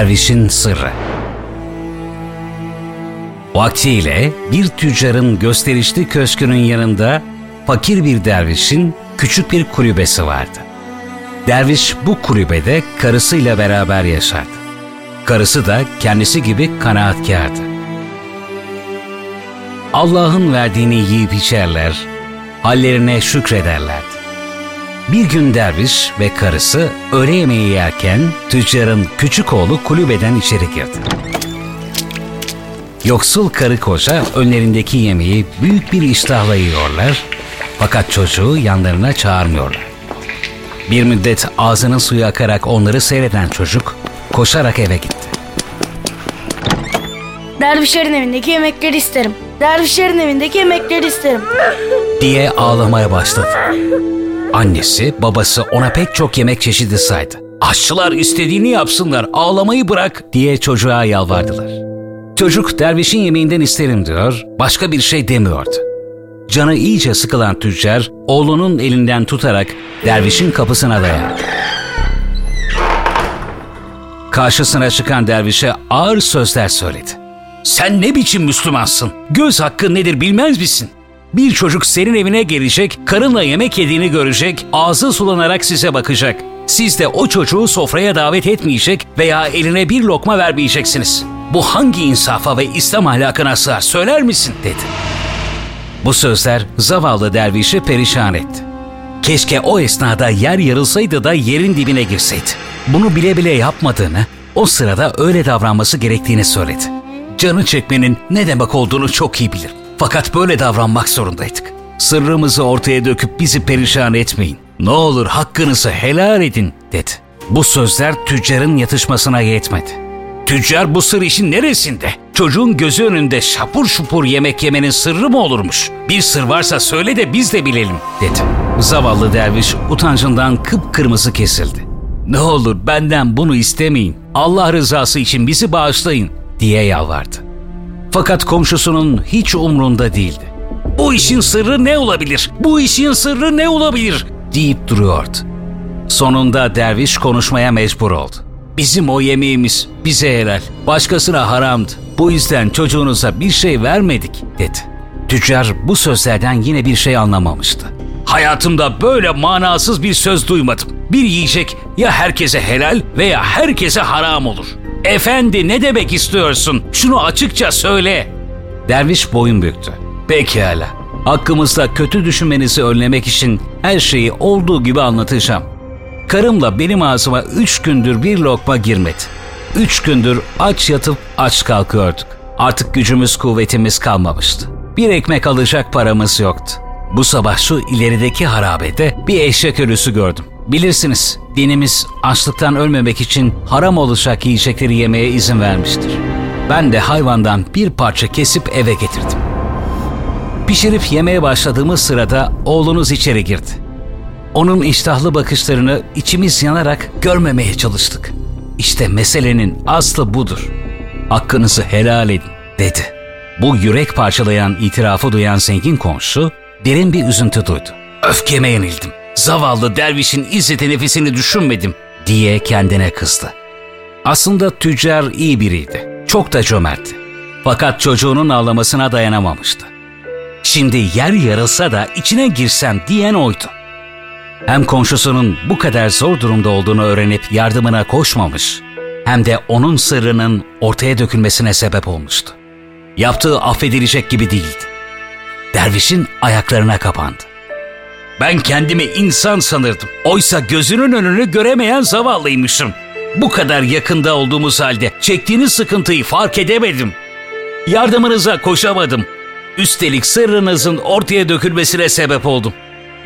Dervişin Sırrı Vaktiyle bir tüccarın gösterişli köşkünün yanında fakir bir dervişin küçük bir kulübesi vardı. Derviş bu kulübede karısıyla beraber yaşardı. Karısı da kendisi gibi kanaatkardı. Allah'ın verdiğini yiyip içerler, hallerine şükrederlerdi. Bir gün derviş ve karısı öğle yemeği yerken tüccarın küçük oğlu kulübeden içeri girdi. Yoksul karı koca önlerindeki yemeği büyük bir iştahla yiyorlar fakat çocuğu yanlarına çağırmıyorlar. Bir müddet ağzının suyu akarak onları seyreden çocuk koşarak eve gitti. Dervişlerin evindeki yemekleri isterim. Dervişlerin evindeki yemekleri isterim. diye ağlamaya başladı. Annesi, babası ona pek çok yemek çeşidi saydı. Aşçılar istediğini yapsınlar, ağlamayı bırak diye çocuğa yalvardılar. Çocuk dervişin yemeğinden isterim diyor, başka bir şey demiyordu. Canı iyice sıkılan tüccar, oğlunun elinden tutarak dervişin kapısına dayandı. Karşısına çıkan dervişe ağır sözler söyledi. Sen ne biçim Müslümansın? Göz hakkı nedir bilmez misin? Bir çocuk senin evine gelecek, karınla yemek yediğini görecek, ağzı sulanarak size bakacak. Siz de o çocuğu sofraya davet etmeyecek veya eline bir lokma vermeyeceksiniz. Bu hangi insafa ve İslam ahlakına sığar söyler misin? dedi. Bu sözler zavallı dervişi perişan etti. Keşke o esnada yer yarılsaydı da yerin dibine girseydi. Bunu bile bile yapmadığını, o sırada öyle davranması gerektiğini söyledi. Canı çekmenin ne demek olduğunu çok iyi bilir. Fakat böyle davranmak zorundaydık. Sırrımızı ortaya döküp bizi perişan etmeyin. Ne olur hakkınızı helal edin dedi. Bu sözler tüccarın yatışmasına yetmedi. Tüccar bu sır işin neresinde? Çocuğun gözü önünde şapur şupur yemek yemenin sırrı mı olurmuş? Bir sır varsa söyle de biz de bilelim dedi. Zavallı derviş utancından kıpkırmızı kesildi. Ne olur benden bunu istemeyin. Allah rızası için bizi bağışlayın diye yalvardı. Fakat komşusunun hiç umrunda değildi. Bu işin sırrı ne olabilir? Bu işin sırrı ne olabilir? deyip duruyordu. Sonunda derviş konuşmaya mecbur oldu. Bizim o yemeğimiz bize helal, başkasına haramdı. Bu yüzden çocuğunuza bir şey vermedik dedi. Tüccar bu sözlerden yine bir şey anlamamıştı. Hayatımda böyle manasız bir söz duymadım. Bir yiyecek ya herkese helal veya herkese haram olur. Efendi ne demek istiyorsun? Şunu açıkça söyle. Derviş boyun büktü. Pekala. Hakkımızda kötü düşünmenizi önlemek için her şeyi olduğu gibi anlatacağım. Karımla benim ağzıma üç gündür bir lokma girmedi. Üç gündür aç yatıp aç kalkıyorduk. Artık gücümüz kuvvetimiz kalmamıştı. Bir ekmek alacak paramız yoktu. Bu sabah şu ilerideki harabede bir eşek ölüsü gördüm. Bilirsiniz dinimiz açlıktan ölmemek için haram olacak yiyecekleri yemeye izin vermiştir. Ben de hayvandan bir parça kesip eve getirdim. Pişirip yemeye başladığımız sırada oğlunuz içeri girdi. Onun iştahlı bakışlarını içimiz yanarak görmemeye çalıştık. İşte meselenin aslı budur. Hakkınızı helal edin dedi. Bu yürek parçalayan itirafı duyan zengin komşu derin bir üzüntü duydu. Öfkeme yenildim. Zavallı dervişin izzeti nefisini düşünmedim diye kendine kızdı. Aslında tüccar iyi biriydi. Çok da cömertti. Fakat çocuğunun ağlamasına dayanamamıştı. Şimdi yer yarılsa da içine girsem diyen oydu. Hem komşusunun bu kadar zor durumda olduğunu öğrenip yardımına koşmamış, hem de onun sırrının ortaya dökülmesine sebep olmuştu. Yaptığı affedilecek gibi değildi. Dervişin ayaklarına kapandı. Ben kendimi insan sanırdım. Oysa gözünün önünü göremeyen zavallıymışım. Bu kadar yakında olduğumuz halde çektiğiniz sıkıntıyı fark edemedim. Yardımınıza koşamadım. Üstelik sırrınızın ortaya dökülmesine sebep oldum.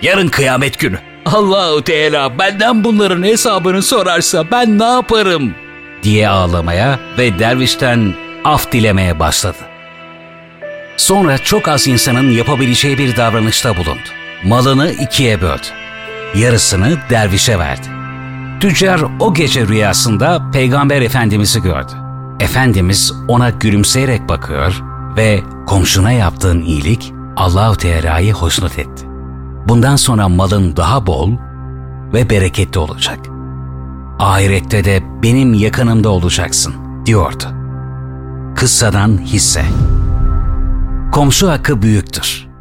Yarın kıyamet günü. Allahu Teala benden bunların hesabını sorarsa ben ne yaparım? diye ağlamaya ve dervişten af dilemeye başladı. Sonra çok az insanın yapabileceği bir davranışta bulundu. Malını ikiye böldü. Yarısını dervişe verdi. Tüccar o gece rüyasında Peygamber Efendimiz'i gördü. Efendimiz ona gülümseyerek bakıyor ve komşuna yaptığın iyilik Allahu Teala'yı hoşnut etti. Bundan sonra malın daha bol ve bereketli olacak. ahirette de benim yakınımda olacaksın diyordu. Kıssadan hisse. Komşu hakkı büyüktür.